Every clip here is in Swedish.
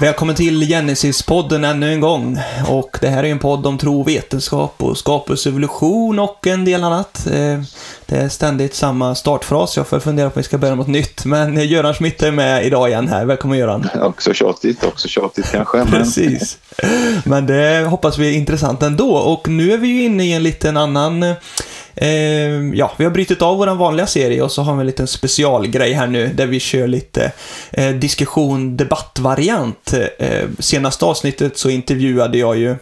Välkommen till Genesis-podden ännu en gång. Och det här är en podd om tro, vetenskap och skapelsevolution och en del annat. Eh, det är ständigt samma startfras. Jag får fundera på om vi ska börja något nytt. Men Göran Schmidt är med idag igen här. Välkommen Göran. Också tjatigt, också tjatigt kanske. Men... Precis. Men det hoppas vi är intressant ändå. Och nu är vi ju inne i en liten annan Eh, ja, vi har brytit av vår vanliga serie och så har vi en liten specialgrej här nu där vi kör lite eh, diskussion, debattvariant. Eh, senaste avsnittet så intervjuade jag ju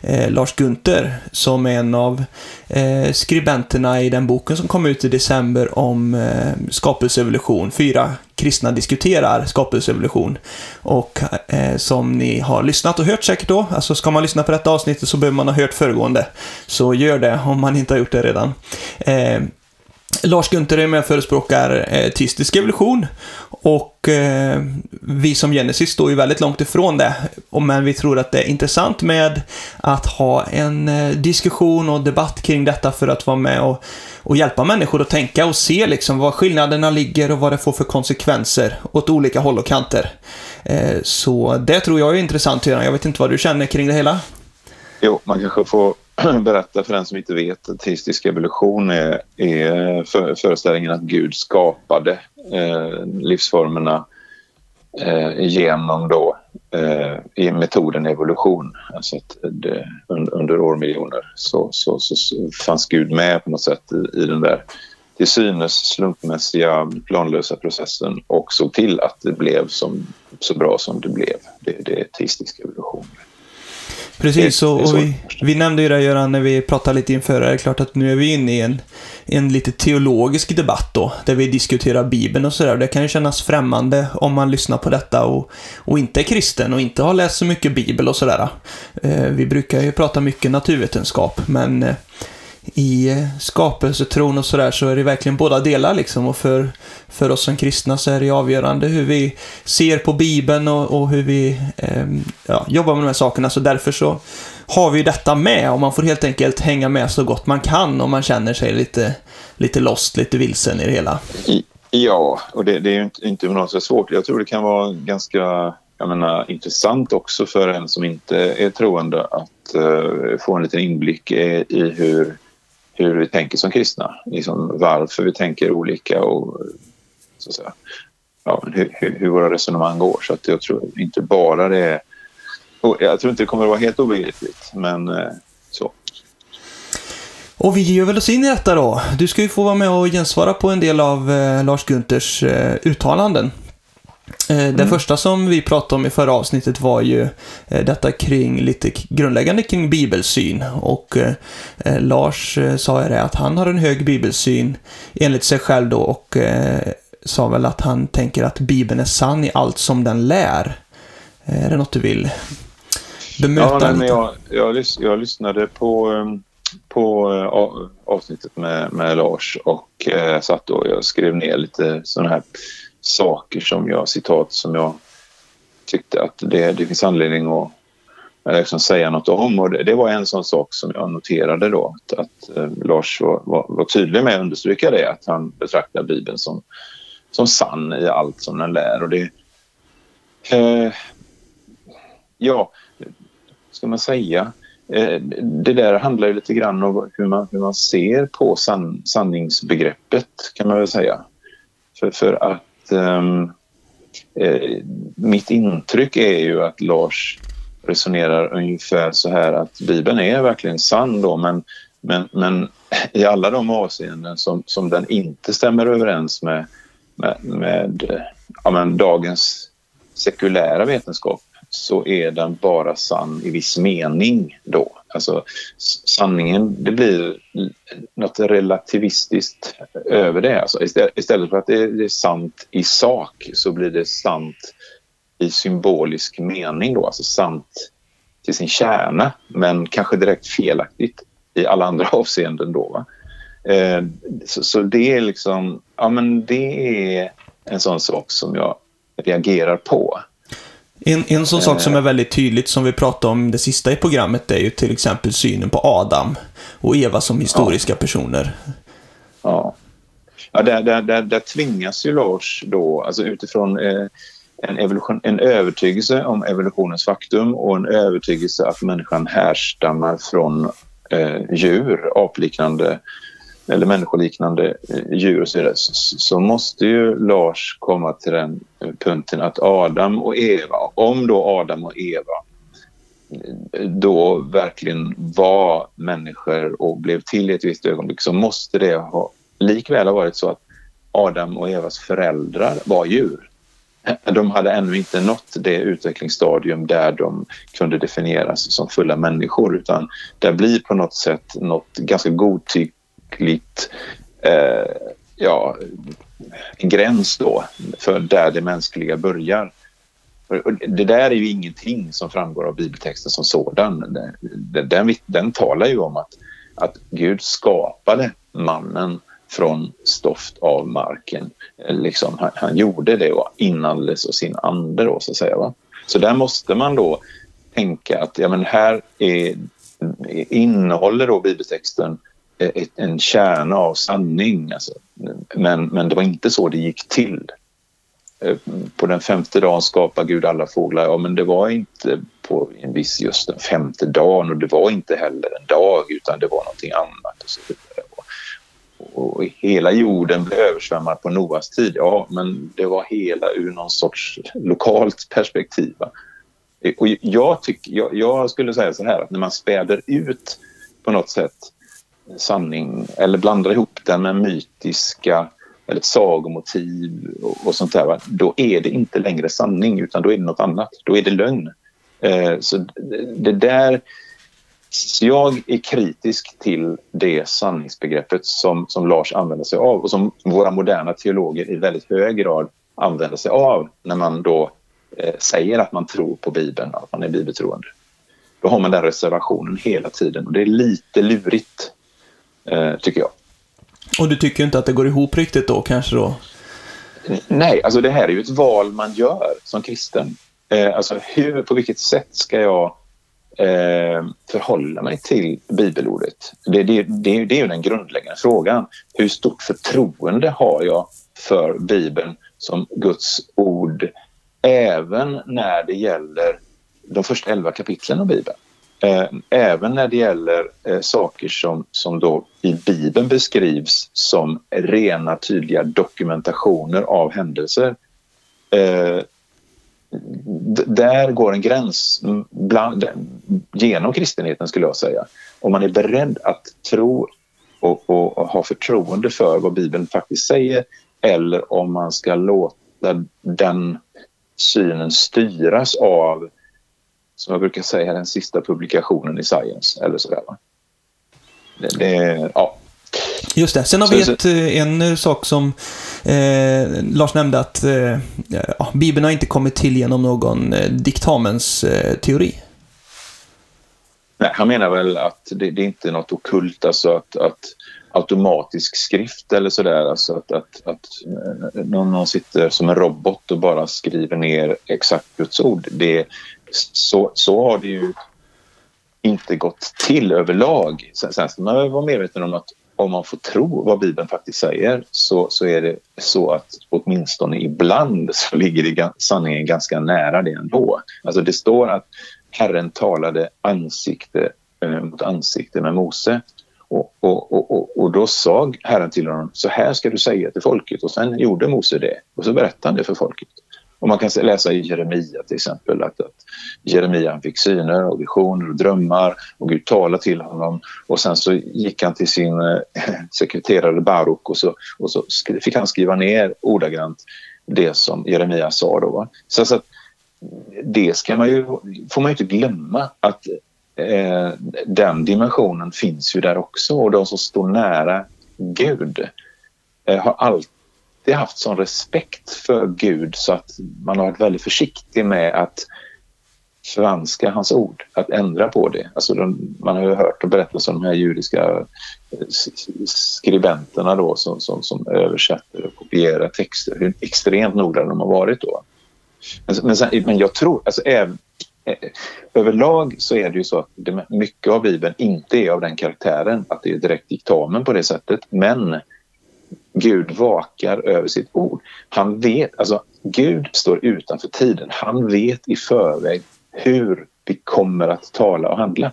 eh, Lars Gunther som är en av eh, skribenterna i den boken som kom ut i december om eh, skapelseevolution. Fyra kristna diskuterar skapelseevolution. Och eh, som ni har lyssnat och hört säkert då, alltså ska man lyssna på detta avsnittet så behöver man ha hört föregående. Så gör det om man inte har gjort det redan. Eh, Lars Gunther är med och förespråkar eh, teistisk evolution och eh, vi som Genesis står ju väldigt långt ifrån det. Men vi tror att det är intressant med att ha en eh, diskussion och debatt kring detta för att vara med och, och hjälpa människor att tänka och se liksom vad skillnaderna ligger och vad det får för konsekvenser åt olika håll och kanter. Eh, så det tror jag är intressant Göran. Jag vet inte vad du känner kring det hela? Jo, man kanske får berätta för den som inte vet att teistisk evolution är, är för, föreställningen att Gud skapade eh, livsformerna eh, genom då eh, i metoden evolution. Alltså att det, under, under årmiljoner så, så, så, så, fanns Gud med på något sätt i, i den där till synes slumpmässiga planlösa processen och såg till att det blev som, så bra som det blev. Det, det är teistisk evolution. Precis, och, och vi, vi, nämnde ju det Göran när vi pratade lite inför. Det är klart att nu är vi inne i en, en lite teologisk debatt då, där vi diskuterar Bibeln och sådär. Det kan ju kännas främmande om man lyssnar på detta och, och inte är kristen och inte har läst så mycket Bibel och sådär. Eh, vi brukar ju prata mycket naturvetenskap, men eh, i skapelsetron och sådär så är det verkligen båda delar liksom. Och för, för oss som kristna så är det avgörande hur vi ser på Bibeln och, och hur vi eh, ja, jobbar med de här sakerna. Så därför så har vi detta med och man får helt enkelt hänga med så gott man kan om man känner sig lite, lite lost, lite vilsen i det hela. Ja, och det, det är ju inte, inte något så svårt. Jag tror det kan vara ganska jag menar, intressant också för en som inte är troende att uh, få en liten inblick i, i hur hur vi tänker som kristna. Liksom varför vi tänker olika och så att säga, ja, hur, hur, våra resonemang går. Så att jag tror inte bara det är... Oh, jag tror inte det kommer att vara helt obegripligt, men eh, så. Och vi ger väl oss in i detta då. Du ska ju få vara med och gensvara på en del av eh, Lars Gunters eh, uttalanden. Eh, det mm. första som vi pratade om i förra avsnittet var ju eh, detta kring lite grundläggande kring bibelsyn. Och eh, Lars sa ju det att han har en hög bibelsyn enligt sig själv då och sa väl att han tänker att bibeln är sann i allt som den lär. Är det något du vill bemöta ja, men jag, jag, jag, lyssnade på, på avsnittet med, med Lars och eh, satt och jag skrev ner lite sådana här saker som jag, citat som jag tyckte att det, det finns anledning att liksom säga något om. Och det, det, var en sån sak som jag noterade då, att, att eh, Lars var, var, var, tydlig med att understryka det, att han betraktar Bibeln som, som sann i allt som den lär. Och det, eh, ja, ska man säga? Eh, det där handlar ju lite grann om hur man, hur man ser på san, sanningsbegreppet, kan man väl säga. För, för att Ehm, eh, mitt intryck är ju att Lars resonerar ungefär så här att Bibeln är verkligen sann då men, men, men i alla de avseenden som, som den inte stämmer överens med, med, med ja, men dagens sekulära vetenskap så är den bara sann i viss mening då. Alltså sanningen, det blir något relativistiskt över det. Alltså, istället för att det är sant i sak så blir det sant i symbolisk mening då, alltså sant till sin kärna men kanske direkt felaktigt i alla andra avseenden då. Va? Eh, så, så, det är liksom, ja men det är en sån sak som jag reagerar på. En, en sån sak som är väldigt tydligt, som vi pratade om det sista i programmet, är ju till exempel synen på Adam och Eva som historiska ja. personer. Ja. Ja, där, där, där, där tvingas ju Lars då, alltså utifrån eh, en, evolution, en övertygelse om evolutionens faktum och en övertygelse att människan härstammar från eh, djur, apliknande eller människoliknande eh, djur och så vidare, så, måste ju Lars komma till den eh, punkten att Adam och Eva, om då Adam och Eva eh, då verkligen var människor och blev till i ett visst ögonblick så måste det ha likväl ha varit så att Adam och Evas föräldrar var djur. De hade ännu inte nått det utvecklingsstadium där de kunde definieras som fulla människor utan det blir på något sätt något ganska godtyckligt eh, ja, gräns då för där det mänskliga börjar. Det där är ju ingenting som framgår av bibeltexten som sådan. Den, den, den talar ju om att, att Gud skapade mannen från stoft av marken. Eh, liksom, han, han gjorde det och inandades och sin ande då, så att säga. Va? Så där måste man då tänka att ja, men här är, innehåller då bibeltexten Eh, ett, en kärna av sanning. Alltså. Men, men det var inte så det gick till. Eh, på den femte dagen skapade Gud alla fåglar. Ja, men det var inte på en viss just den femte dagen och det var inte heller en dag utan det var någonting annat. Och så vidare och hela jorden blev översvämmad på Noas tid. Ja, men det var hela ur någon sorts lokalt perspektiv. Eh, och jag, tycker, jag, jag, skulle säga så här att när man späder ut på något sätt sanning eller blandar ihop den med mytiska eller sagomotiv och, och sånt där, då är det inte längre sanning utan då är det något annat. Då är det lögn. Eh, så det där så jag är kritisk till det sanningsbegreppet som, som Lars använder sig av och som våra moderna teologer i väldigt hög grad använder sig av när man då eh, säger att man tror på Bibeln, att man är bibeltroende. Då har man den reservationen hela tiden och det är lite lurigt, tycker jag. Och du tycker inte att det går ihop riktigt då, kanske då? Nej, alltså det här är ju ett val man gör som kristen. Eh, alltså hur, på vilket sätt ska jag eh, förhålla mig till bibelordet? Det, det, det, det är ju den grundläggande frågan. Hur stort förtroende har jag för Bibeln som Guds ord även när det gäller de första elva kapitlen av Bibeln? Eh, även när det gäller eh, saker som, som då i Bibeln beskrivs som rena tydliga dokumentationer av händelser eh, där går en gräns bland, genom kristenheten skulle jag säga. Om man är beredd att tro och, och, och, ha förtroende för vad Bibeln faktiskt säger eller om man ska låta den synen styras av, som jag brukar säga, den sista publikationen i Science eller sådär. Det, det, ja, Just det. Sen har vi ett, eh, en eh, sak som eh, Lars nämnde att eh, ja, Bibeln har inte kommit till genom någon eh, diktamensteori. Eh, Nej, han menar väl att det, det är inte något okult, alltså att, att automatisk skrift eller sådär, alltså att, att, att någon, någon sitter som en robot och bara skriver ner exakt Guds ord. Det, så, så har det ju inte gått till överlag. Sen, sen ska man vara medveten om att om man får tro vad Bibeln faktiskt säger så, så är det så att åtminstone ibland så ligger det, sanningen ganska nära det ändå. Alltså det står att Herren talade ansikte eh, mot ansikte med Mose. Och, och, och, och, då sa Herren till honom, så här ska du säga till folket. Och sen gjorde Mose det. Och så berättade han det för folket. Och man kan läsa i Jeremia till exempel att, att Jeremia fick syner och visioner och drömmar och Gud talade till honom och sen så gick han till sin eh, sekreterare Baruk och så, och så fick han skriva ner ordagrant det som Jeremia sa då. Va? Så, så att, det ska man ju, får man ju inte glömma att eh, den dimensionen finns ju där också och de som står nära Gud eh, har alltid alltid haft sån respekt för Gud så att man har varit väldigt försiktig med att förvanska hans ord, att ändra på det. Alltså de, man har ju hört och berättat om de här judiska eh, skribenterna då som, som, som översätter och kopierar texter, hur extremt noggranna de har varit då. Men, men, sen, men jag tror, alltså även, eh, överlag så är det ju så att det, mycket av Bibeln inte är av den karaktären att det är direkt diktamen på det sättet, men Gud vakar över sitt ord. Han vet, alltså Gud står utanför tiden. Han vet i förväg hur vi kommer att tala och handla.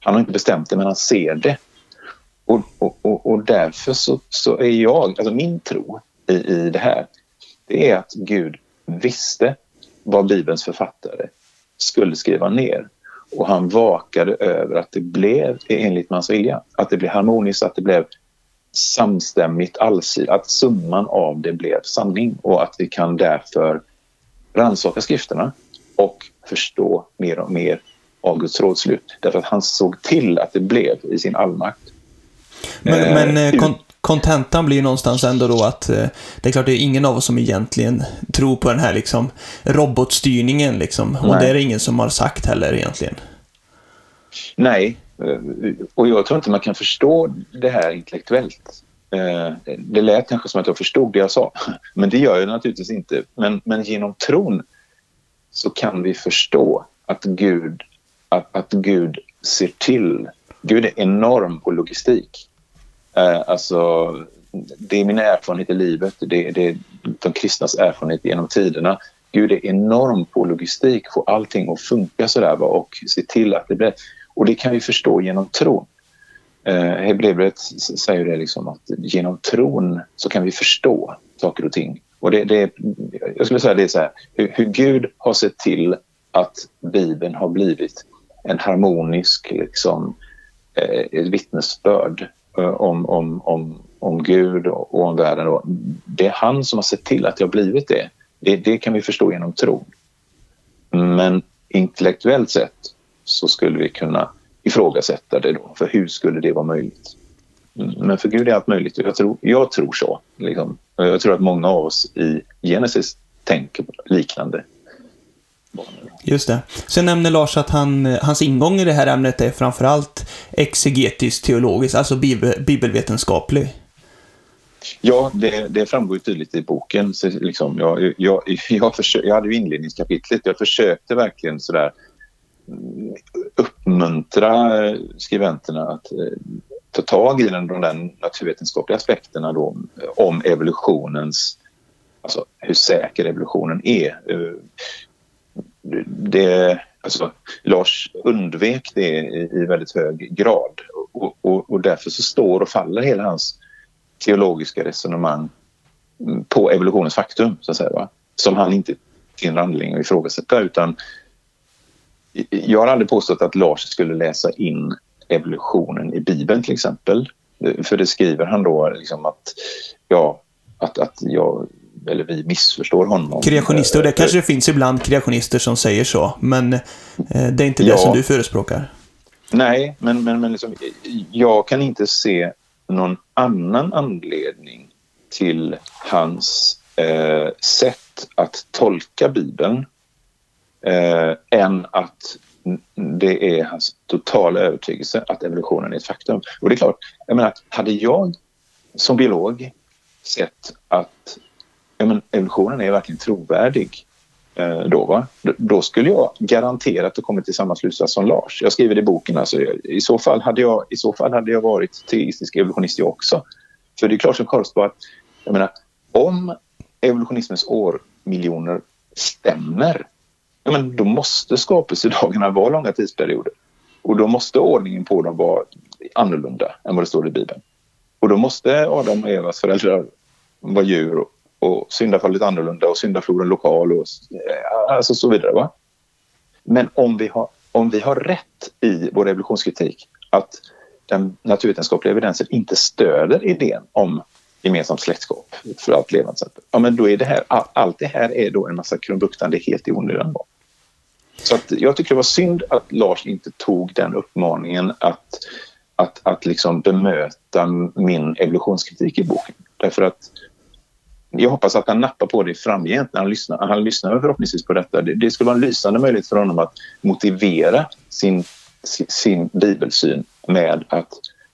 Han har inte bestämt det, men han ser det. Och, och, och, och därför så, så, är jag, alltså min tro i, i det här, det är att Gud visste vad Bibelns författare skulle skriva ner. Och han vakade över att det blev enligt hans vilja. Att det blev harmoniskt, att det blev samstämmigt, allsidigt, att summan av det blev sanning och att vi kan därför rannsaka skrifterna och förstå mer och mer av Guds rådslut. Därför att han såg till att det blev i sin allmakt. Men, eh, men eh, kontentan blir någonstans ändå då att eh, det är klart det är ingen av oss som egentligen tror på den här liksom robotstyrningen liksom. Och det är det ingen som har sagt heller egentligen. Nej, Eh, och jag tror inte man kan förstå det här intellektuellt. Eh, det lät kanske som att jag förstod det jag sa, men det gör jag naturligtvis inte. Men, men genom tron så kan vi förstå att Gud, att, att Gud ser till. Gud är enorm på logistik. Eh, alltså, det är min erfarenhet i livet, det, det är de kristnas erfarenhet genom tiderna. Gud är enorm på logistik, få allting att funka sådär och se till att det blir... Och det kan vi förstå genom tron. Eh, Hebreerbrevet säger det liksom att genom tron så kan vi förstå saker och ting. Och det, det, jag skulle säga det är så här, hur, hur Gud har sett till att Bibeln har blivit en harmonisk liksom, eh, vittnesbörd eh, om, om, om, om Gud och om världen. Och Det är han som har sett till att det har blivit det. Det, det kan vi förstå genom tron. Men intellektuellt sett så skulle vi kunna ifrågasätta det då. För hur skulle det vara möjligt? Men för Gud är allt möjligt. Jag tror, jag tror så. Liksom. Jag tror att många av oss i Genesis tänker liknande. Just det. Sen nämner Lars att han, hans ingång i det här ämnet är framförallt exegetisk teologisk, alltså bibel, bibelvetenskaplig. Ja, det, det framgår tydligt i boken. Så liksom, jag, jag, jag, försöker, jag hade ju inledningskapitlet. Jag försökte verkligen sådär uppmuntra eh, skribenterna att eh, ta tag i den, de där naturvetenskapliga aspekterna då, eh, om evolutionens, alltså hur säker evolutionen är. Det, alltså, Lars undvek det i, väldigt hög grad och, och, och, därför så står och faller hela hans teologiska resonemang mm, på evolutionens faktum, så att säga, va? som han inte finner anledning att ifrågasätta utan jag har aldrig påstått att Lars skulle läsa in evolutionen i Bibeln till exempel. För det skriver han då liksom att, ja, att, att jag eller vi missförstår honom. Kreationister, och det kanske det finns ibland kreationister som säger så, men eh, det är inte det ja, som du förespråkar. Nej, men, men, men liksom, jag kan inte se någon annan anledning till hans eh, sätt att tolka Bibeln eh, än att det är hans totala övertygelse att evolutionen är ett faktum. Och det är klart, jag menar, hade jag som biolog sett att ja, men evolutionen är verkligen trovärdig eh, då, va? då skulle jag garanterat ha kommit till samma slutsats som Lars. Jag skriver det i boken. Alltså, i, så fall hade jag, I så fall hade jag varit teistisk evolutionist jag också. För det är klart som korvspad, att jag menar, om evolutionismens årmiljoner stämmer ja, men då måste skapelsedagarna vara långa tidsperioder. Och då måste ordningen på dem vara annorlunda än vad det står i Bibeln. Och då måste Adam och Evas föräldrar vara djur och, och syndafallet annorlunda och syndafloden lokal och alltså så vidare. Va? Men om vi, har, om vi har rätt i vår evolutionskritik att den naturvetenskapliga evidensen inte stöder idén om gemensamt släktskap för allt levande. Ja, men då är det här, allt det här är då en massa krumbuktande helt i onödan. Så att jag tycker det var synd att Lars inte tog den uppmaningen att, att, att liksom bemöta min evolutionskritik i boken. Därför att jag hoppas att han nappar på det framgent när han lyssnar. Han lyssnar förhoppningsvis på detta. Det, det skulle vara en lysande möjlighet för honom att motivera sin, sin, sin bibelsyn med att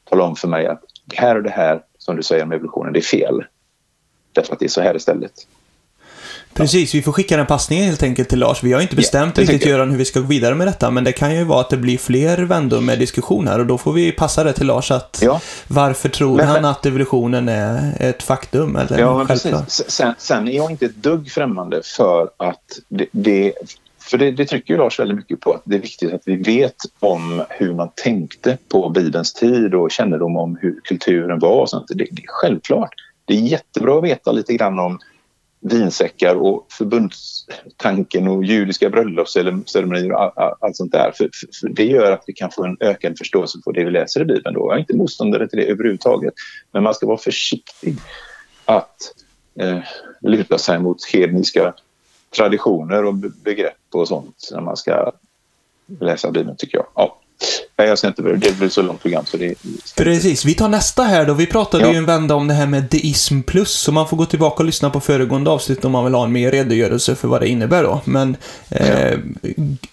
tala om för mig att det här och det här som du säger om evolutionen, det är fel. Därför att det är så här istället. Precis, vi får skicka den passningen helt enkelt till Lars. Vi har inte bestämt det riktigt. Göran hur vi ska gå vidare med detta, men det kan ju vara att det blir fler vändor med diskussion här och då får vi passa det till Lars att Ja. varför tror Men- han att evolutionen är ett faktum? Eller Ja, precis. Sen, sen är jag inte ett dugg främmande för att det, det för det, det trycker ju Lars väldigt mycket på att det är viktigt att vi vet om hur man tänkte på Bibelns tid och kännedom om hur kulturen var och sånt. Det, det är självklart. Det är jättebra att veta lite grann om vinsäckar och förbundstanken och judiska bröllopsceremonier och allt sånt där. För, för, för det gör att vi kan få en ökad förståelse för det vi läser i Bibeln. Då. Jag är inte motståndare till det överhuvudtaget. Men man ska vara försiktig att eh, luta sig mot hedniska traditioner och begrepp och sånt när man ska läsa Bibeln, tycker jag. Ja. Nej, jag ska inte, det blir så långt program så det... Precis, vi tar nästa här då. Vi pratade Ja. ju en vända om det här med deism plus, så man får gå tillbaka och lyssna på föregående avsnitt om man vill ha en mer redogörelse för vad det innebär då. Men eh,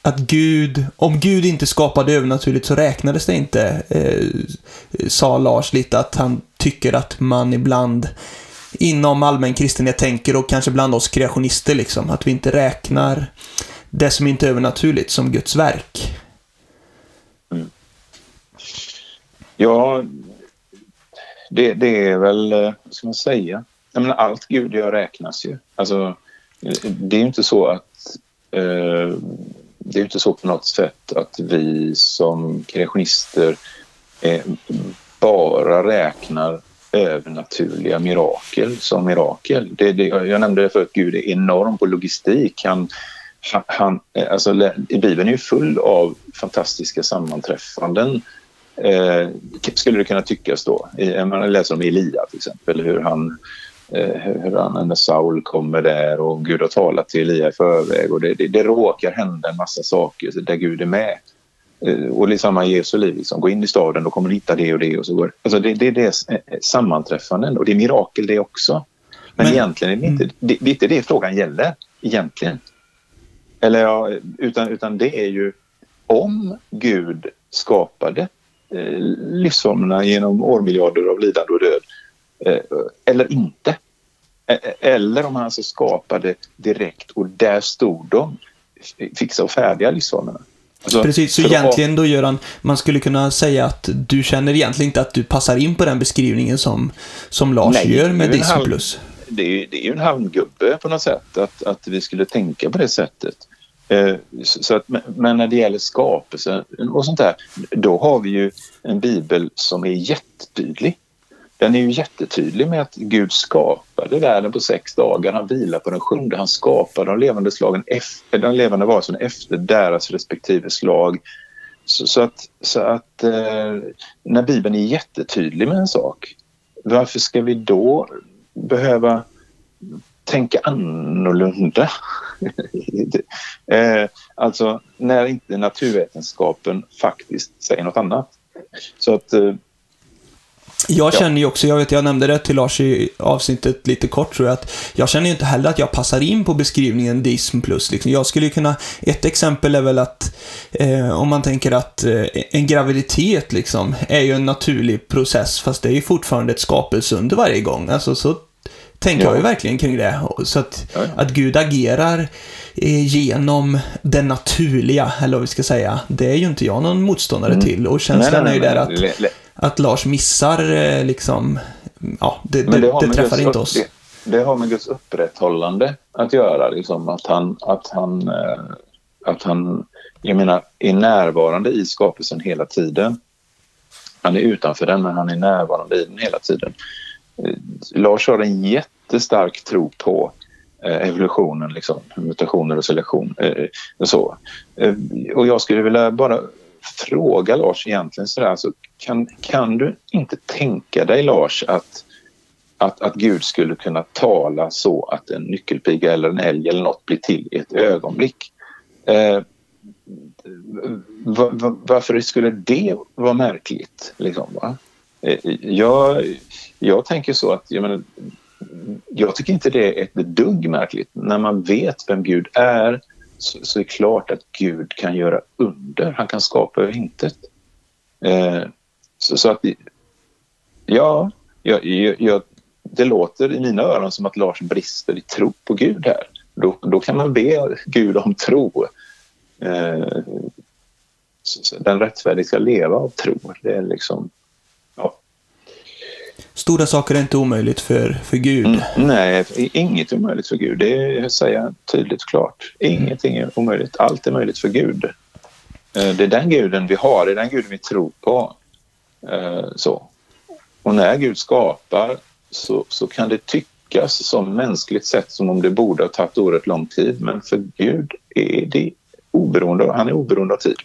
att Gud, om Gud inte skapade övernaturligt så räknades det inte, eh, sa Lars lite att han tycker att man ibland inom allmän kristenhet tänker och kanske bland oss kreationister liksom, att vi inte räknar det som inte är övernaturligt som Guds verk. Ja, det, det är väl, eh, vad ska man säga? Jag menar, allt Gud gör räknas ju. Alltså, eh, det är ju inte så att eh, det är ju inte så på något sätt att vi som kreationister eh, bara räknar övernaturliga mirakel som mirakel. Det, det, jag nämnde det förut, Gud är enorm på logistik. Han, han, eh, alltså, Bibeln är ju full av fantastiska sammanträffanden eh, skulle det kunna tyckas då. Man läser om Elia till exempel, hur han, eh, hur han när Saul kommer där och Gud har talat till Elia i förväg och det, det, det råkar hända en massa saker där Gud är med. Eh, Och det är samma Jesu liv, liksom. gå in i staden, då kommer du hitta det och det och så går alltså det. Det är det eh, sammanträffanden och det är mirakel det också. Men, Men- egentligen är det inte det, det är inte det frågan gäller, egentligen. Eller ja, utan, utan det är ju om Gud skapade livsformerna genom årmiljarder av lidande och död eh, eller inte. Eh, Eller om han alltså skapade direkt och där stod de fixa och färdiga livsformerna. Alltså, Precis, så egentligen då Göran, man skulle kunna säga att du känner egentligen inte att du passar in på den beskrivningen som, som Lars Nej, gör med Disney+. halv- Plus. det är, ju- det är ju en halmgubbe på något sätt att, att vi skulle tänka på det sättet. Eh, så att, men- när det gäller skapelse och sånt där, då har vi ju en bibel som är jättetydlig. Den är ju jättetydlig med att Gud skapade världen på sex dagar. Han vilar på den sjunde. Han skapade de levande, slagen efter, eh, de levande varelserna efter deras respektive slag. Så, så att, så att eh, när Bibeln är jättetydlig med en sak, varför ska vi då behöva tänka annorlunda? eh, alltså när inte naturvetenskapen faktiskt säger något annat. Så att eh, Jag Ja. känner ju också, jag vet jag nämnde det till Lars i avsnittet lite kort tror jag, att jag känner ju inte heller att jag passar in på beskrivningen Dism plus. Liksom. Jag skulle ju kunna, ett exempel är väl att eh, om man tänker att eh, en graviditet liksom är ju en naturlig process, fast det är ju fortfarande ett skapelseunder varje gång. Alltså så tänker Ja. jag ju verkligen kring det. Så att, Ja, ja. att Gud agerar eh, genom det naturliga, eller vad vi ska säga, det är ju inte jag någon motståndare till. Och känslan är ju där att att Lars missar eh, liksom, ja, det, det, det, med träffar Guds inte oss. Det, det har med Guds upprätthållande att göra. Liksom, att han, att han, eh, att han jag menar, är närvarande i skapelsen hela tiden. Han är utanför den, men han är närvarande i den hela tiden. Eh, Lars har en jättestark tro på eh, evolutionen, liksom, mutationer och selektion. Eh, och, så. Och jag skulle vilja bara fråga Lars egentligen sådär, så kan, kan du inte tänka dig Lars att att, att Gud skulle kunna tala så att en nyckelpiga eller en älg eller något blir till i ett ögonblick. Eh, varför skulle det vara märkligt? Liksom, va? Eh, jag, jag tänker så att jag, menar, jag tycker inte det är ett dugg märkligt. När man vet vem Gud är så, så är det klart att Gud kan göra under. Han kan skapa över intet. Eh, så, så att Ja, jag, jag, det låter i mina öron som att Lars brister i tro på Gud här. då, då kan man be Gud om tro. Eh, den rättfärdige ska leva av tro. Det är liksom. Stora saker är inte omöjligt för, för Gud. Mm, nej, inget är omöjligt för Gud. Det säger jag tydligt och klart. Ingenting är omöjligt. Allt är möjligt för Gud. Eh, det är den guden vi har, det är den guden vi tror på. Eh, så. Och när Gud skapar så, så kan det tyckas som mänskligt sett som om det borde ha tagit oerhört lång tid. Men för Gud är det oberoende, han är oberoende av tid.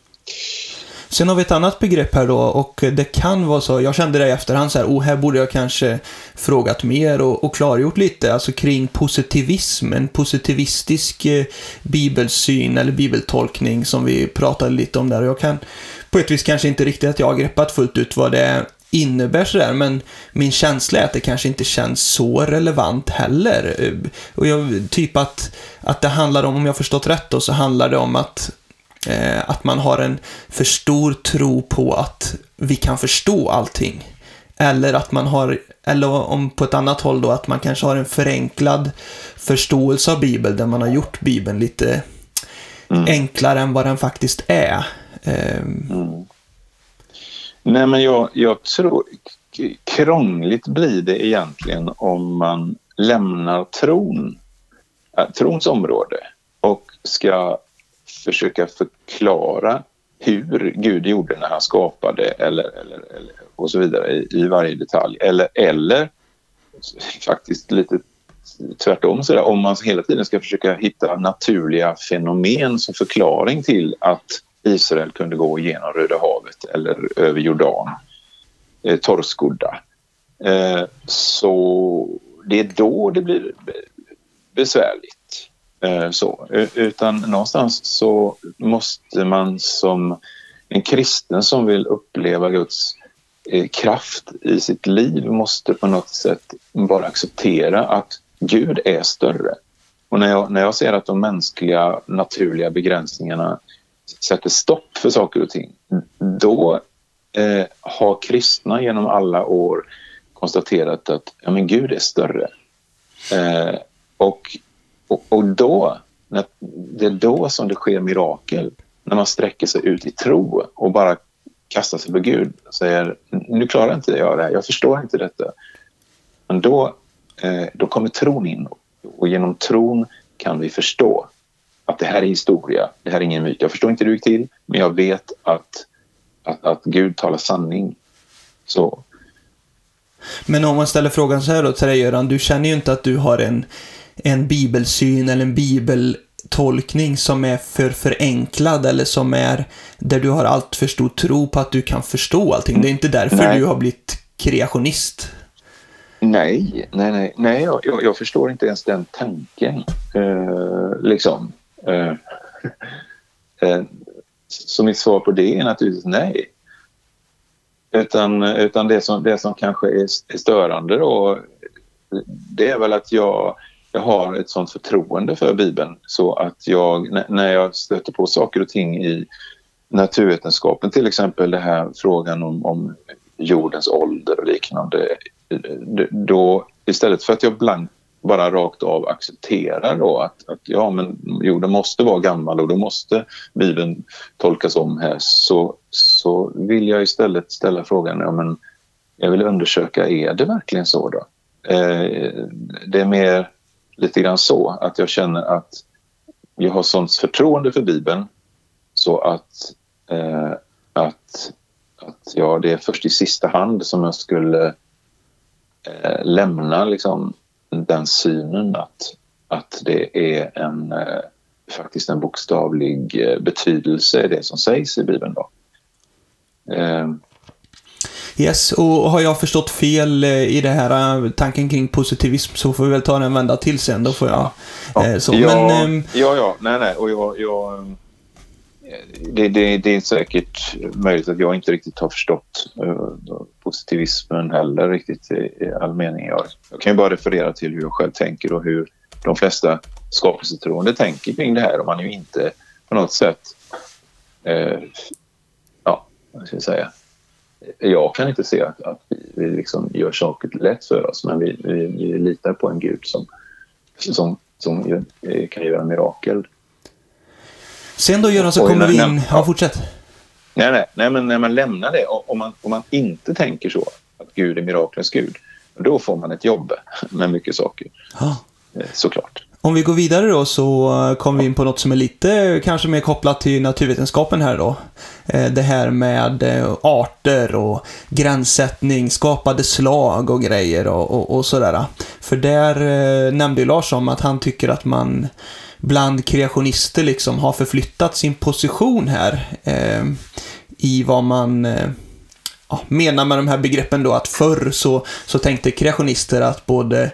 Sen har vi ett annat begrepp här då och det kan vara så, jag kände det i efterhand så här, oh här borde jag kanske frågat mer och, och klargjort lite, alltså kring positivism, en positivistisk eh, bibelsyn eller bibeltolkning som vi pratade lite om där och jag kan på ett vis kanske inte riktigt att jag har greppat fullt ut vad det innebär sådär, men min känsla är att det kanske inte känns så relevant heller. Eh, och jag, typ att, att det handlar om, om jag förstått rätt då, så handlar det om att Eh, att man har en för stor tro på att vi kan förstå allting. Eller att man har, eller om på ett annat håll då, att man kanske har en förenklad förståelse av Bibeln där man har gjort Bibeln lite mm. enklare än vad den faktiskt är. Eh, mm. Nej, men jag, jag tror krångligt blir det egentligen om man lämnar tron, äh, trons område och ska försöka förklara hur Gud gjorde när han skapade eller, eller, eller och så vidare i, i, varje detalj. Eller, eller faktiskt lite tvärtom, så där, om man hela tiden ska försöka hitta naturliga fenomen som förklaring till att Israel kunde gå igenom Röda havet eller över Jordan, eh, torrskodda. Eh, så det är då det blir besvärligt. Eh, så. Utan någonstans så måste man som en kristen som vill uppleva Guds eh, kraft i sitt liv måste på något sätt bara acceptera att Gud är större. Och när jag, när jag ser att de mänskliga naturliga begränsningarna sätter stopp för saker och ting, då eh, har kristna genom alla år konstaterat att ja, men Gud är större. Eh, och och, och då, när, det är då som det sker mirakel. När man sträcker sig ut i tro och bara kastar sig på Gud och säger nu klarar inte jag det här, jag förstår inte detta. Men då, eh, då kommer tron in och genom tron kan vi förstå att det här är historia, det här är ingen myt. Jag förstår inte hur det gick till, men jag vet att, att, att Gud talar sanning. Så. Men om man ställer frågan så här då till dig Göran, du känner ju inte att du har en en bibelsyn eller en bibeltolkning som är för förenklad eller som är där du har allt för stor tro på att du kan förstå allting. Det är inte därför nej. du har blivit kreationist. Nej, nej, nej, nej jag, jag, förstår inte ens den tanken. Uh, liksom. Uh, uh, så mitt svar på det är naturligtvis nej. Utan, utan det, som, det som kanske är, är störande då, det är väl att jag jag har ett sånt förtroende för Bibeln så att jag, när jag stöter på saker och ting i naturvetenskapen, till exempel den här frågan om, om jordens ålder och liknande, då istället för att jag blankt bara rakt av accepterar då att, att ja, men jorden måste vara gammal och då måste Bibeln tolkas om här så, så vill jag istället ställa frågan, ja, men jag vill undersöka, är det verkligen så då? Eh, det är mer lite grann så att jag känner att jag har sånt förtroende för Bibeln så att, eh, att, att ja, det är först i sista hand som jag skulle eh, lämna liksom, den synen att, att det är en, eh, faktiskt en bokstavlig eh, betydelse i det som sägs i Bibeln. Då. Eh, Eh, Yes, och har jag förstått fel eh, i det här eh, tanken kring positivism så får vi väl ta den en vända till sen. Då får jag... Ja, eh, så. ja, Men, ja, ja, nej, nej. Och jag, jag det, det, det, är säkert möjligt att jag inte riktigt har förstått positivismen heller riktigt i, all mening. Jag, jag, kan ju bara referera till hur jag själv tänker och hur de flesta skapelsetroende tänker kring det här. Och man är ju inte på något sätt, uh, ja, vad ska jag säga, jag kan inte se att, att vi, vi liksom gör saker lätt för oss men vi, vi, vi, litar på en gud som, som som eh, kan göra mirakel. Sen då Göran så kommer vi in... Ja, fortsätt. Nej, nej, nej, men när man lämnar det, om man, om man inte tänker så, att Gud är miraklens Gud, då får man ett jobb med mycket saker. Ja. Eh, Såklart. Om vi går vidare då så kommer vi in på något som är lite kanske mer kopplat till naturvetenskapen här då. Eh, det här med eh, arter och gränssättning, skapade slag och grejer och, och, och sådär. För där eh, nämnde ju Lars om att han tycker att man bland kreationister liksom har förflyttat sin position här eh, i vad man eh, menar med de här begreppen då att förr så, så tänkte kreationister att både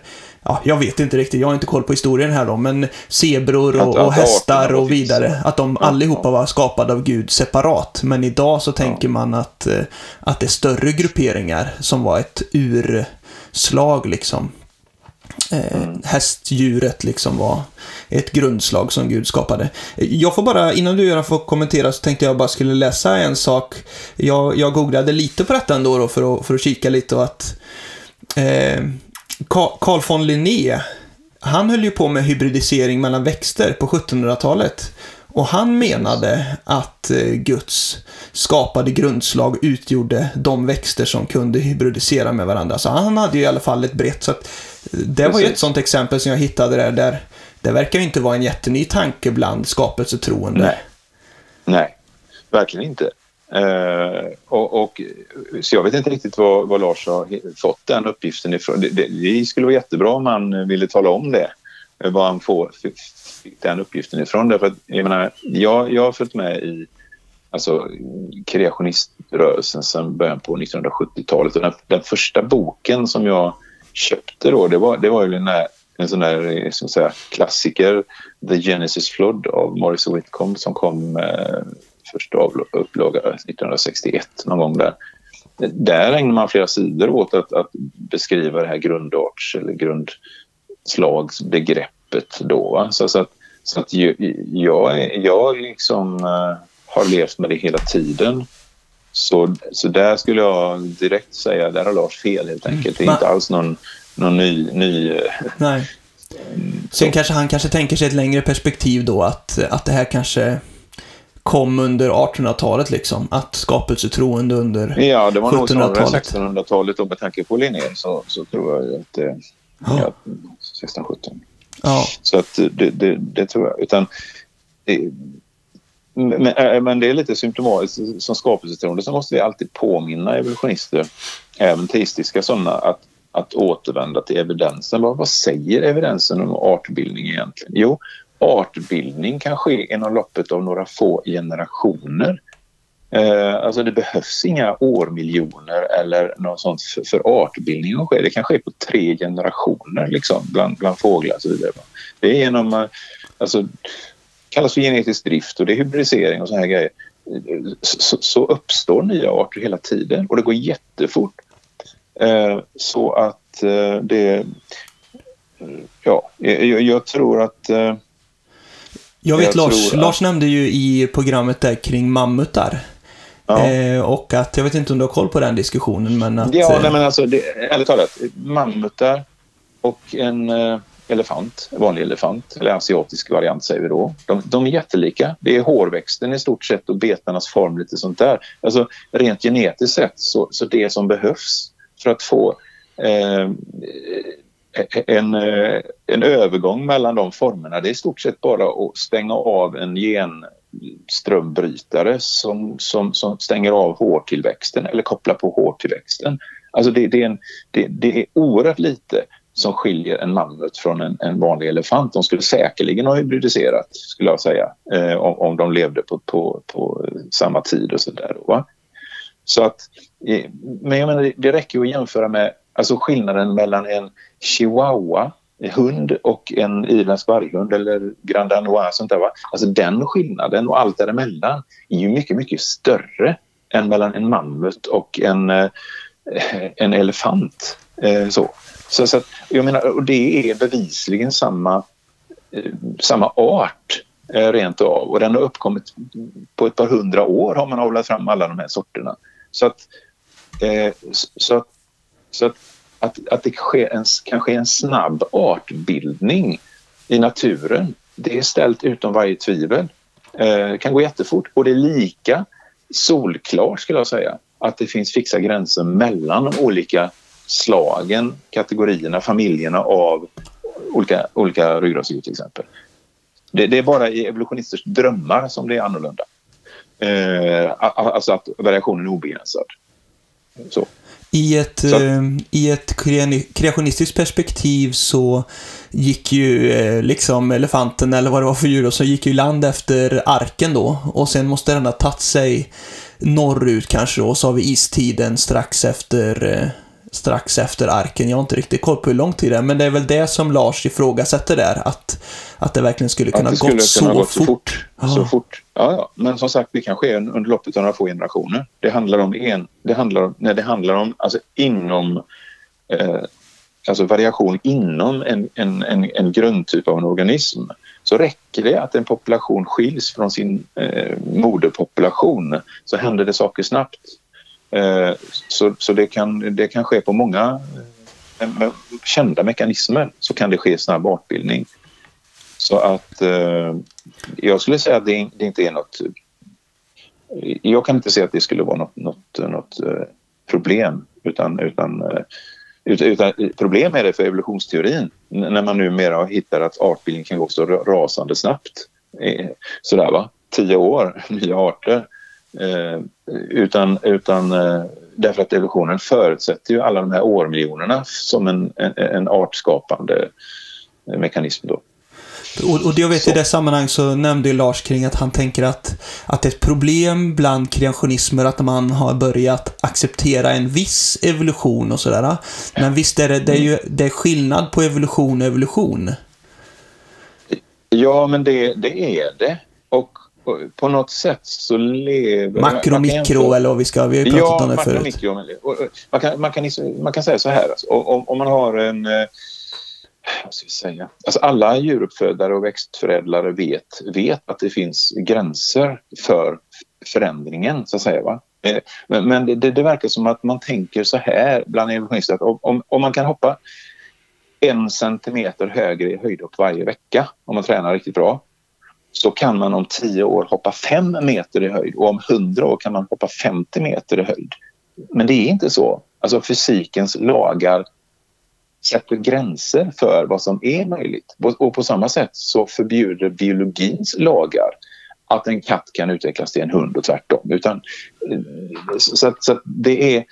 Ja, jag vet inte riktigt, jag har inte koll på historien här då, men zebror och, och hästar och vidare, att de allihopa var skapade av Gud separat. Men idag så tänker man att, eh, att det är större grupperingar som var ett urslag liksom. Eh, Mm. Hästdjuret liksom var ett grundslag som Gud skapade. Jag får bara, innan du Göran får kommentera så tänkte jag bara skulle läsa en sak. Jag, jag googlade lite på detta ändå då för att, för att kika lite och att eh, Carl von Linné, han höll ju på med hybridisering mellan växter på 1700-talet. Och han menade att eh, Guds skapade grundslag utgjorde de växter som kunde hybridisera med varandra. Så han hade ju i alla fall ett brett. Så att, eh, det var ju ett sånt exempel som jag hittade där. där det verkar ju inte vara en jätteny tanke bland skapelsetroende. Nej. Nej, verkligen inte. Eh, och, och, så jag vet inte riktigt var, var Lars har fått den uppgiften ifrån. Det, det, det skulle vara jättebra om han ville tala om det. Eh, var han får, fick den uppgiften ifrån. Därför att, jag, menar, jag, jag har följt med i alltså, kreationiströrelsen sedan början på 1970-talet. Den, den första boken som jag köpte då, det var, det var ju den här, en sån där eh, så säga, klassiker, The Genesis Flood av Morris Whitcomb som kom eh, första upplaga 1961, någon gång där. Där ägnar man flera sidor åt att, att beskriva det här grundarts eller grundslagsbegreppet då. Va? Så, så att, så att jag, jag liksom eh, har levt med det hela tiden. Så, så där skulle jag direkt säga, där har Lars fel helt enkelt. Det är Va? inte alls någon, någon ny, ny eh, Nej. Sen kanske han kanske tänker sig ett längre perspektiv då att, att det här kanske kom under 1800-talet liksom. Att skapelsetroende under... Ja, det var nog snarare 1700-talet. 1600-talet och med tanke på Linné så, så tror jag att det... Ja, 1617. Ja. Så att det, det, det tror jag. Utan, det, men, äh, men det är lite symptomatiskt. Som skapelsetroende så måste vi alltid påminna evolutionister, även teistiska sådana, att, att återvända till evidensen. Vad, vad säger evidensen om artbildning egentligen? Jo, artbildning kan ske inom loppet av några få generationer. Eh, alltså det behövs inga årmiljoner eller något sånt för, för artbildning att ske. Det kan ske på tre generationer liksom, bland, bland fåglar och så vidare. Det är genom, eh, alltså, kallas för genetisk drift och det är hybridisering och såna här grejer. Eh, så, så uppstår nya arter hela tiden och det går jättefort. Eh, så att eh, det... Eh, ja, jag, jag tror att... Jag vet Jag Lars, att- Lars nämnde ju i programmet där kring mammutar. ja. Eh, och att, jag vet inte om du har koll på den diskussionen, men att... Ja, eh, nej, men alltså, det, ärligt talat, mammutar och en eh, elefant, en vanlig elefant, eller asiatisk variant säger vi då, de, de är jättelika. Det är hårväxten i stort sett och betarnas form, lite sånt där. Alltså, rent genetiskt sett, så, så det som behövs för att få eh, en, eh, en övergång mellan de formerna, det är i stort sett bara att stänga av en genströmbrytare som, som, som stänger av hårtillväxten eller kopplar på hårtillväxten. Alltså det, det, är en, det, det är oerhört lite som skiljer en mammut från en, en vanlig elefant. De skulle säkerligen ha hybridiserat, skulle jag säga, eh, om, om de levde på, på, på samma tid och sådär. va? Så att, eh, men jag menar, det, det räcker ju att jämföra med alltså skillnaden mellan en chihuahua hund och en irländsk varghund eller Grand Danois. Sånt där, va? Alltså den skillnaden och allt däremellan är ju mycket, mycket större än mellan en mammut och en, eh, en elefant. Eh, så. Så, så att, jag menar, och det är bevisligen samma, eh, samma art rent av. Och den har uppkommit på ett par hundra år har man avlat fram alla de här sorterna. Så att, så att, så att, att, att det sker en, kan ske en snabb artbildning i naturen, det är ställt utom varje tvivel. Eh, det kan gå jättefort och det är lika solklart skulle jag säga att det finns fixa gränser mellan de olika slagen, kategorierna, familjerna av olika, olika ryggradsdjur till exempel. Det, det, är bara i evolutionisters drömmar som det är annorlunda. Eh, alltså att variationen är obegränsad. Så. I ett. Eh, I ett kreationistiskt perspektiv så gick ju eh, liksom elefanten, eller vad det var för djur, så gick ju land efter arken då. Och sen måste den ha tagit sig norrut kanske då, och så har vi istiden strax efter eh, strax efter arken. Jag har inte riktigt koll på hur lång tid det är, men det är väl det som Lars ifrågasätter där, att, att det verkligen skulle kunna gått så, gått så fort. fort. Så fort. Ja, ja, men som sagt, det kan ske under loppet av några få generationer. Det handlar om en, det handlar om, när det handlar om, alltså inom eh, alltså variation inom en, en, en, en grundtyp av en organism så räcker det att en population skiljs från sin eh, moderpopulation så händer det saker snabbt. Eh, så så det, kan, det kan ske på många eh, med kända mekanismer så kan det ske snabb artbildning. Så att eh, jag skulle säga att det, det, inte är något... Eh, jag kan inte se att det skulle vara något, något, något problem utan, utan utan, problem är det för evolutionsteorin när man numera hittar att artbildning kan gå så rasande snabbt. Eh, sådär va, tio år, nya arter. Eh, utan, utan eh, därför att evolutionen förutsätter ju alla de här årmiljonerna som en, en, en artskapande mekanism. Då. Och, och jag vet så. i det sammanhang så nämnde Lars kring att han tänker att, att det är ett problem bland kreationismer att man har börjat acceptera en viss evolution och sådär. Men visst är det, det är ju det är skillnad på evolution och evolution. Ja, men det, det är det. Och på något sätt så lever... Makro, mikro eller vad vi ska... Vi har ju pratat ja, om det förut. Mikro, man, kan, man, kan, man kan säga så här. Alltså, om, om man har en eh, vad ska vi säga? Alltså alla djuruppfödare och växtförädlare vet, vet att det finns gränser för förändringen, så att säga. Va? Eh, men, men det, det, verkar som att man tänker så här bland evolutionister att om, om man kan hoppa en centimeter högre i höjdhopp varje vecka om man tränar riktigt bra så kan man om tio år hoppa fem meter i höjd och om hundra år kan man hoppa 50 meter i höjd. Men det är inte så. Alltså fysikens lagar sätter gränser för vad som är möjligt. Och på samma sätt så förbjuder biologins lagar att en katt kan utvecklas till en hund och tvärtom. Utan, eh, så, att, så att det är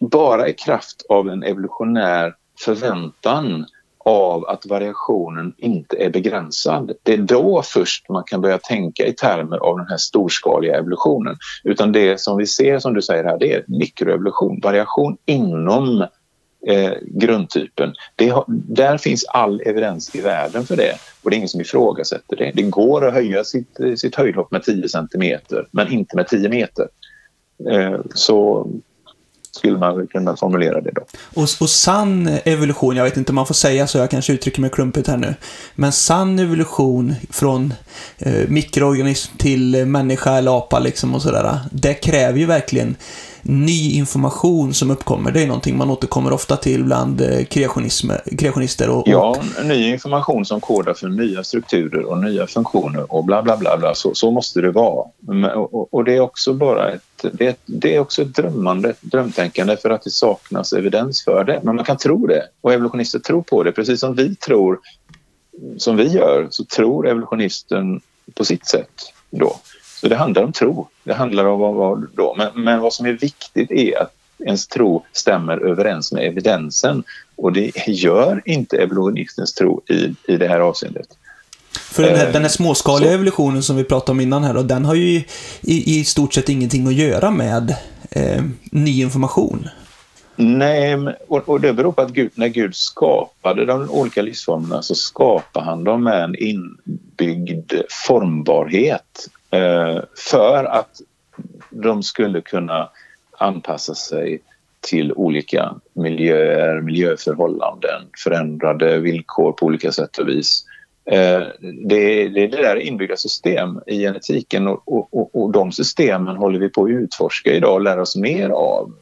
bara i kraft av en evolutionär förväntan av att variationen inte är begränsad. Det är då först man kan börja tänka i termer av den här storskaliga evolutionen. Utan det som vi ser, som du säger här, det är mikroevolution, variation inom eh, grundtypen. Det, där finns all evidens i världen för det och det är ingen som ifrågasätter det. Det går att höja sitt, sitt höjdhopp med 10 centimeter men inte med 10 meter. Eh, så skulle man kunna formulera det då. Och, och sann evolution, jag vet inte om man får säga så, jag kanske uttrycker mig klumpigt här nu. Men sann evolution från eh, mikroorganism till människa eller apa liksom och sådär. Det kräver ju verkligen ny information som uppkommer. Det är någonting man återkommer ofta till bland eh, kreationister. Och, ja, ny information som kodar för nya strukturer och nya funktioner och bla bla bla. bla. Så, så måste det vara. Och, och, det är också bara ett, det, det är också ett drömmande, ett drömtänkande för att det saknas evidens för det. Men man kan tro det och evolutionister tror på det. Precis som vi tror, som vi gör, så tror evolutionisten på sitt sätt då. Så det handlar om tro. Det handlar om vad, vad då. Men, men vad som är viktigt är att ens tro stämmer överens med evidensen och det gör inte evolutionistens tro i, i det här avseendet. För den här, den här småskaliga så. evolutionen som vi pratade om innan här då, den har ju i, i stort sett ingenting att göra med eh, ny information. Nej, och, och det beror på att Gud, när Gud skapade de olika livsformerna så skapade han dem med en inbyggd formbarhet Eh, Eh, för att de skulle kunna anpassa sig till olika miljöer, miljöförhållanden, förändrade villkor på olika sätt och vis. Eh, det, är det där inbyggda system i genetiken och, och, och de systemen håller vi på att utforska idag och lära oss mer av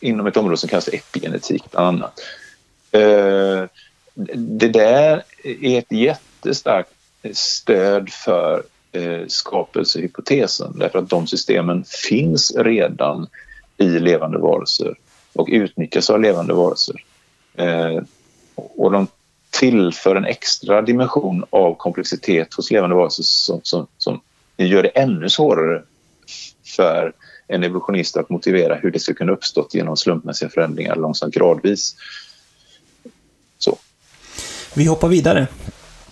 inom ett område som kallas epigenetik bland annat. Eh, det där är ett jättestarkt stöd för Eh, skapelsehypotesen därför att de systemen finns redan i levande varelser och utnyttjas av levande varelser. Eh, och de tillför en extra dimension av komplexitet hos levande varelser som, som, som gör det ännu svårare för en evolutionist att motivera hur det ska kunna uppstått genom slumpmässiga förändringar långsamt gradvis. Så. Vi hoppar vidare.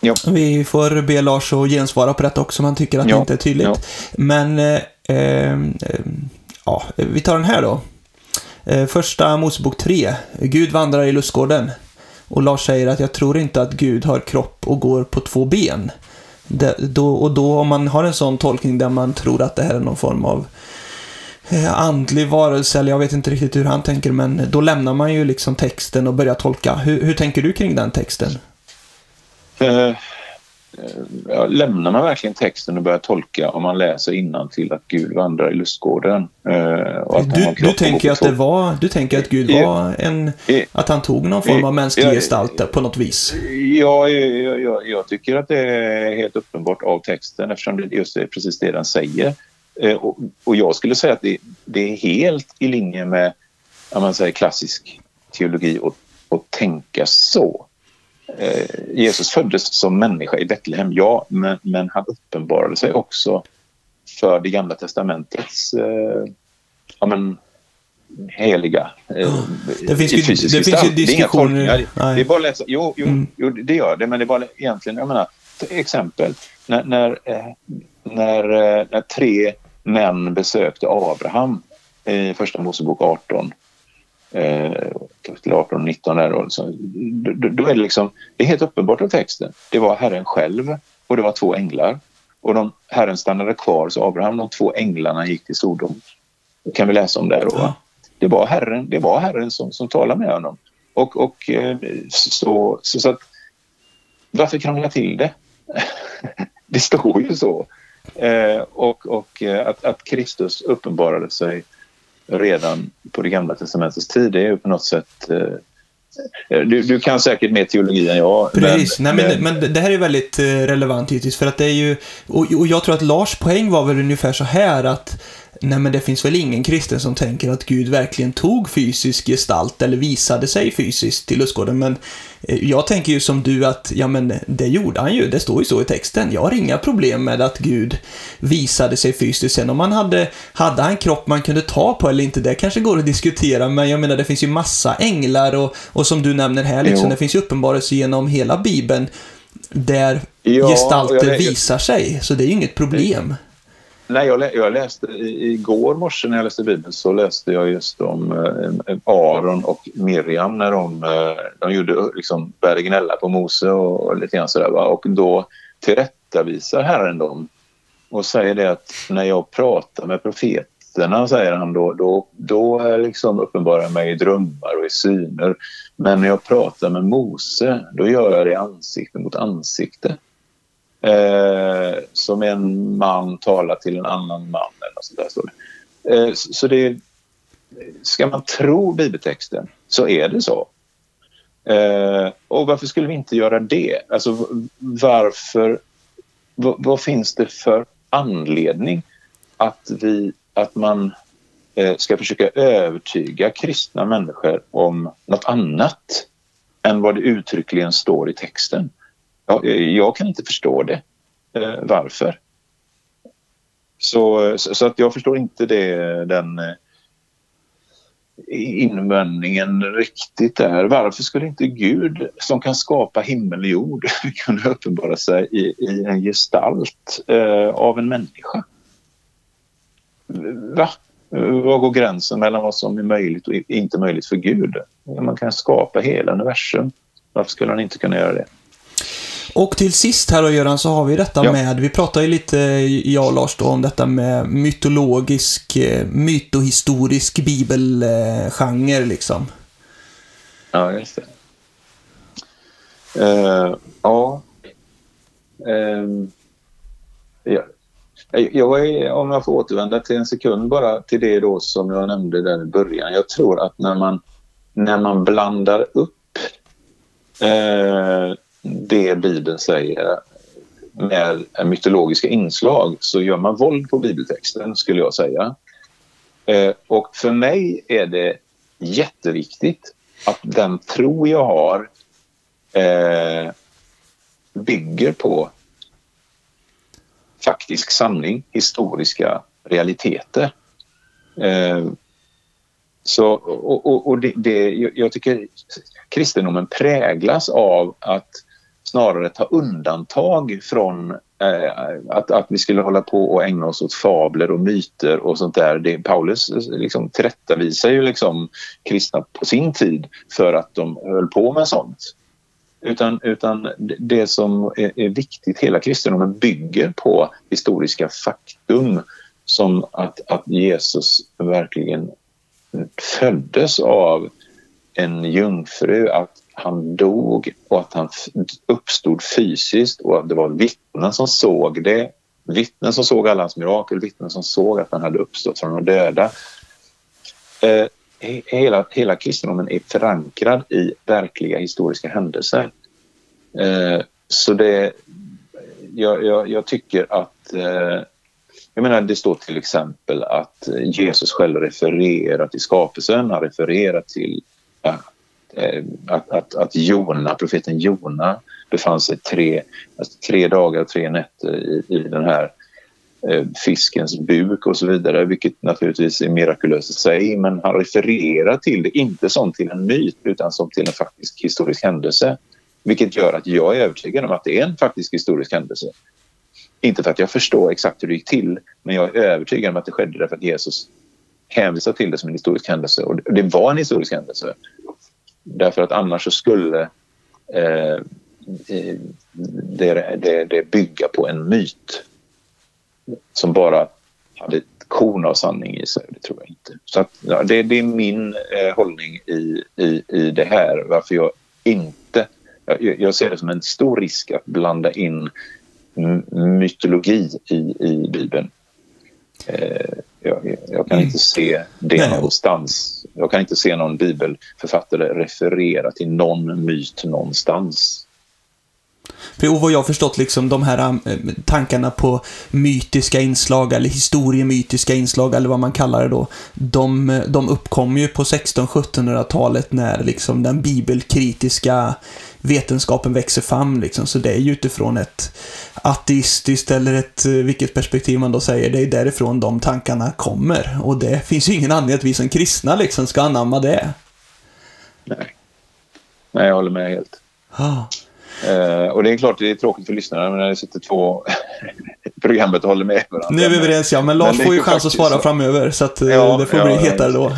Ja. Vi får be Lars att gensvara på detta också om han tycker att ja. det inte är tydligt. Ja. Men, eh, eh, ja, vi tar den här då. Eh, första Mosebok 3. Gud vandrar i lustgården. Och Lars säger att jag tror inte att Gud har kropp och går på två ben. Det, då, och då om man har en sån tolkning där man tror att det här är någon form av eh, andlig varelse, eller jag vet inte riktigt hur han tänker, men då lämnar man ju liksom texten och börjar tolka. Hur, hur tänker du kring den texten? Uh, ja, lämnar man verkligen texten och börjar tolka om man läser till att Gud vandrar i lustgården? Uh, du, du tänker att det var, du tänker att Gud var en, att han tog någon form av mänsklig gestalt på något vis? Ja, jag, jag, jag, tycker att det är helt uppenbart av texten eftersom det just är precis det den säger. Uh, och, och, jag skulle säga att det, det är helt i linje med man säger, klassisk teologi och tänka så. Eh, Jesus föddes som människa i Betlehem, ja, men, men han uppenbarade sig också för det gamla testamentets eh, ja, men, heliga eh, det finns ju, det finns ju. Det, det är bara att läsa. Jo, jo, mm. jo, det gör det, men det är bara egentligen, jag menar, till exempel när, när, eh, när, eh, när tre män besökte Abraham i Första Mosebok 18 eh, kapitel 18 och 19 där då, så, då, då, är det liksom, det är helt uppenbart av texten. Det var Herren själv och det var två änglar. Och de, Herren stannade kvar så Abraham, de två änglarna gick till Sodom. Det kan vi läsa om där då. Ja. Det var Herren, det var herren som, som talade med honom. Och, och eh, så, så, så att, varför krångla till det? det står ju så. Eh, och och eh, att, att Kristus uppenbarade sig redan på det gamla testamentets tid. Det är ju på något sätt eh, du, du, kan säkert mer teologi än jag. Precis, men, Nej, men, men det här är väldigt eh, relevant givetvis för att det är ju, och, och jag tror att Lars poäng var väl ungefär så här att Nej men det finns väl ingen kristen som tänker att Gud verkligen tog fysisk gestalt eller visade sig fysiskt till lustgården. Men eh, jag tänker ju som du att, ja men det gjorde han ju, det står ju så i texten. Jag har inga problem med att Gud visade sig fysiskt. Sen om man hade, hade han kropp man kunde ta på eller inte, det kanske går att diskutera. Men jag menar det finns ju massa änglar och, och som du nämner här, liksom, det finns ju uppenbarelse genom hela Bibeln där ja, gestalter visar sig. Så det är ju inget problem. Nej, jag, lä jag läste igår morse när jag läste Bibeln så läste jag just om eh, Aron och Miriam när de, eh, de gjorde, liksom, började gnälla på Mose och, och lite grann sådär. Va? Och då tillrättavisar Herren dem och säger det att när jag pratar med profeterna, säger han då, då, då liksom uppenbarar jag mig i drömmar och i syner. Men när jag pratar med Mose, då gör jag det ansikte mot ansikte eh, som en man talar till en annan man. Eller sånt där står det. Eh, så det, ska man tro bibeltexten så är det så. Eh, och varför skulle vi inte göra det? Alltså varför, vad, finns det för anledning att, vi, att man eh, ska försöka övertyga kristna människor om något annat än vad det uttryckligen står i texten? Jag, eh, jag kan inte förstå det. Eh, varför? Så, så, att jag förstår inte det, den eh, invändningen riktigt där. Varför skulle inte Gud som kan skapa himmel och jord kunna uppenbara sig i, i en gestalt eh, av en människa? Va? Var går gränsen mellan vad som är möjligt och inte möjligt för Gud? Man kan skapa hela universum. Varför skulle han inte kunna göra det? Och till sist här då Göran så har vi detta ja. med, vi pratade ju lite, jag och Lars då, om detta med mytologisk, eh, mytohistorisk bibelgenre liksom. Ja, just det. Uh, ja. Um, ja. Jag är, om jag får återvända till en sekund bara till det då som jag nämnde där i början. Jag tror att när man, när man blandar upp eh, det Bibeln säger med mytologiska inslag så gör man våld på bibeltexten, skulle jag säga. Eh, och för mig är det jätteviktigt att den tro jag har eh, bygger på faktisk sanning, historiska realiteter. Eh, så, och, och, och det, det, jag tycker kristendomen präglas av att snarare ta undantag från eh, att, att vi skulle hålla på och ägna oss åt fabler och myter och sånt där. Det, Paulus eh, liksom tillrättavisar ju liksom kristna på sin tid för att de höll på med sånt. Utan, utan det som är, är viktigt, hela kristendomen bygger på historiska faktum som att, att Jesus verkligen föddes av en jungfru, att han dog och att han uppstod fysiskt och att det var vittnen som såg det. Vittnen som såg alla hans mirakel, vittnen som såg att han hade uppstått från de döda. Eh, hela, hela kristendomen är förankrad i verkliga historiska händelser. Eh, så det, jag, jag, jag tycker att eh, jag menar, det står till exempel att Jesus själv refererar till skapelsen, han refererar till Eh, att, att, att Jona, profeten Jona befann sig tre, alltså tre dagar och tre nätter i, i den här eh, fiskens buk och så vidare, vilket naturligtvis är mirakulöst i sig, men han refererar till det inte som till en myt utan som till en faktisk historisk händelse. Vilket gör att jag är övertygad om att det är en faktisk historisk händelse. Inte för att jag förstår exakt hur det gick till, men jag är övertygad om att det skedde därför att Jesus hänvisar till det som en historisk händelse. Och det var en historisk händelse. Därför att annars så skulle eh, eh, det, det, det bygga på en myt som bara hade ett korn av sanning i sig. Det tror jag inte. Så att, ja, det, det, är min eh, hållning i, i, i det här. Varför jag inte... Jag, jag ser det som en stor risk att blanda in mytologi i, i Bibeln. Eh, jag, jag, kan inte se det Nej. någonstans. Jag kan inte se någon bibelförfattare referera till någon myt någonstans. För vad jag har förstått, liksom de här äh, tankarna på mytiska inslag eller historiemytiska inslag eller vad man kallar det då. De, de uppkom ju på 1600-1700-talet när liksom den bibelkritiska vetenskapen växer fram liksom. Så det är ju utifrån ett ateistiskt eller ett, eh, vilket perspektiv man då säger, det är därifrån de tankarna kommer. Och det finns ju ingen anledning att vi som kristna liksom ska anamma det. Nej. Nej, jag håller med helt. Ah. Uh, och det är klart det är tråkigt för lyssnarna när det sitter två programmet och håller med varandra. Nu är vi överens, ja. Men Lars men får ju chans att svara så. framöver, så att, eh, ja, det får ja, bli hetare då.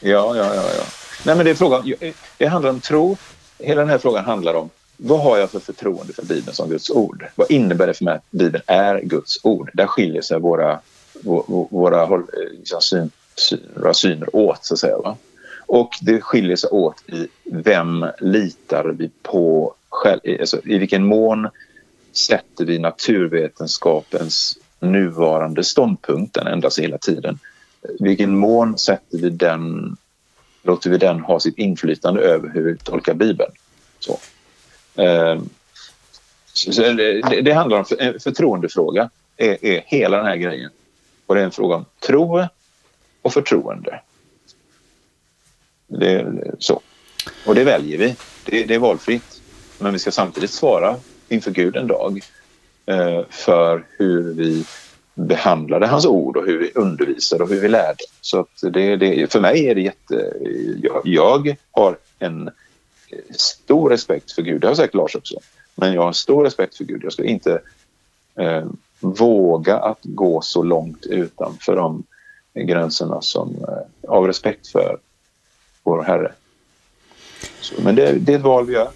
Ja, ja, ja, ja. Nej, men det är frågan. Det handlar om tro. Hela den här frågan handlar om vad har jag för förtroende för Bibeln som Guds ord? Vad innebär det för mig att Bibeln är Guds ord? Där skiljer sig våra, våra, liksom, syn, våra syner åt, så att säga. Va? Och det skiljer sig åt i vem litar vi på själv, alltså, i vilken mån sätter vi naturvetenskapens nuvarande ståndpunkt, den ändras hela tiden. I vilken mån sätter vi den, låter vi den ha sitt inflytande över hur vi tolkar Bibeln. Så. Eh, så det, det, handlar om en förtroendefråga, är, är hela den här grejen. Och det är en fråga om tro och förtroende. Det, så. Och det väljer vi. Det, det är valfritt. Men vi ska samtidigt svara inför Gud en dag eh, för hur vi behandlade hans ord och hur vi undervisade och hur vi lärde. Så att det, det, för mig är det jätte... Jag, jag har en eh, stor respekt för Gud. Det har säkert Lars också. Men jag har stor respekt för Gud. Jag skulle inte eh, våga att gå så långt utanför de gränserna som, eh, av respekt för vår Herre. Så, men det, det, är ett val vi gör.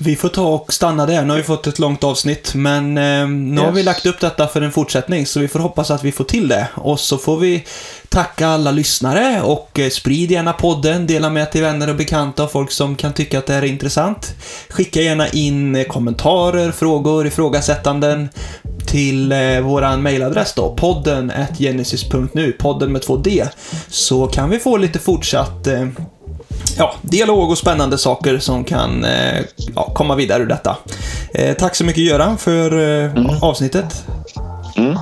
Vi får ta och stanna där. Nu har vi fått ett långt avsnitt, men eh, nu yes. har vi lagt upp detta för en fortsättning, så vi får hoppas att vi får till det. Och så får vi tacka alla lyssnare och eh, sprid gärna podden, dela med till vänner och bekanta och folk som kan tycka att det här är intressant. Skicka gärna in eh, kommentarer, frågor, ifrågasättanden till eh, våran mailadress då, podden genesis.nu, podden med två D, så kan vi få lite fortsatt eh, ja, dialog och spännande saker som kan eh, ja, komma vidare ur detta. Eh, tack så mycket Göran för eh, avsnittet. Mm.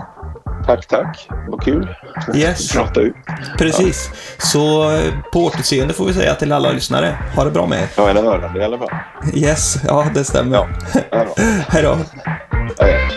Tack, tack. Vad kul. Yes. Prata ut. Precis. Så eh, på återseende får vi säga till alla lyssnare. Ha det bra med er. Ja, eller hörande i alla fall. Yes, ja det stämmer. Ja, ja då. Hej då. Hej.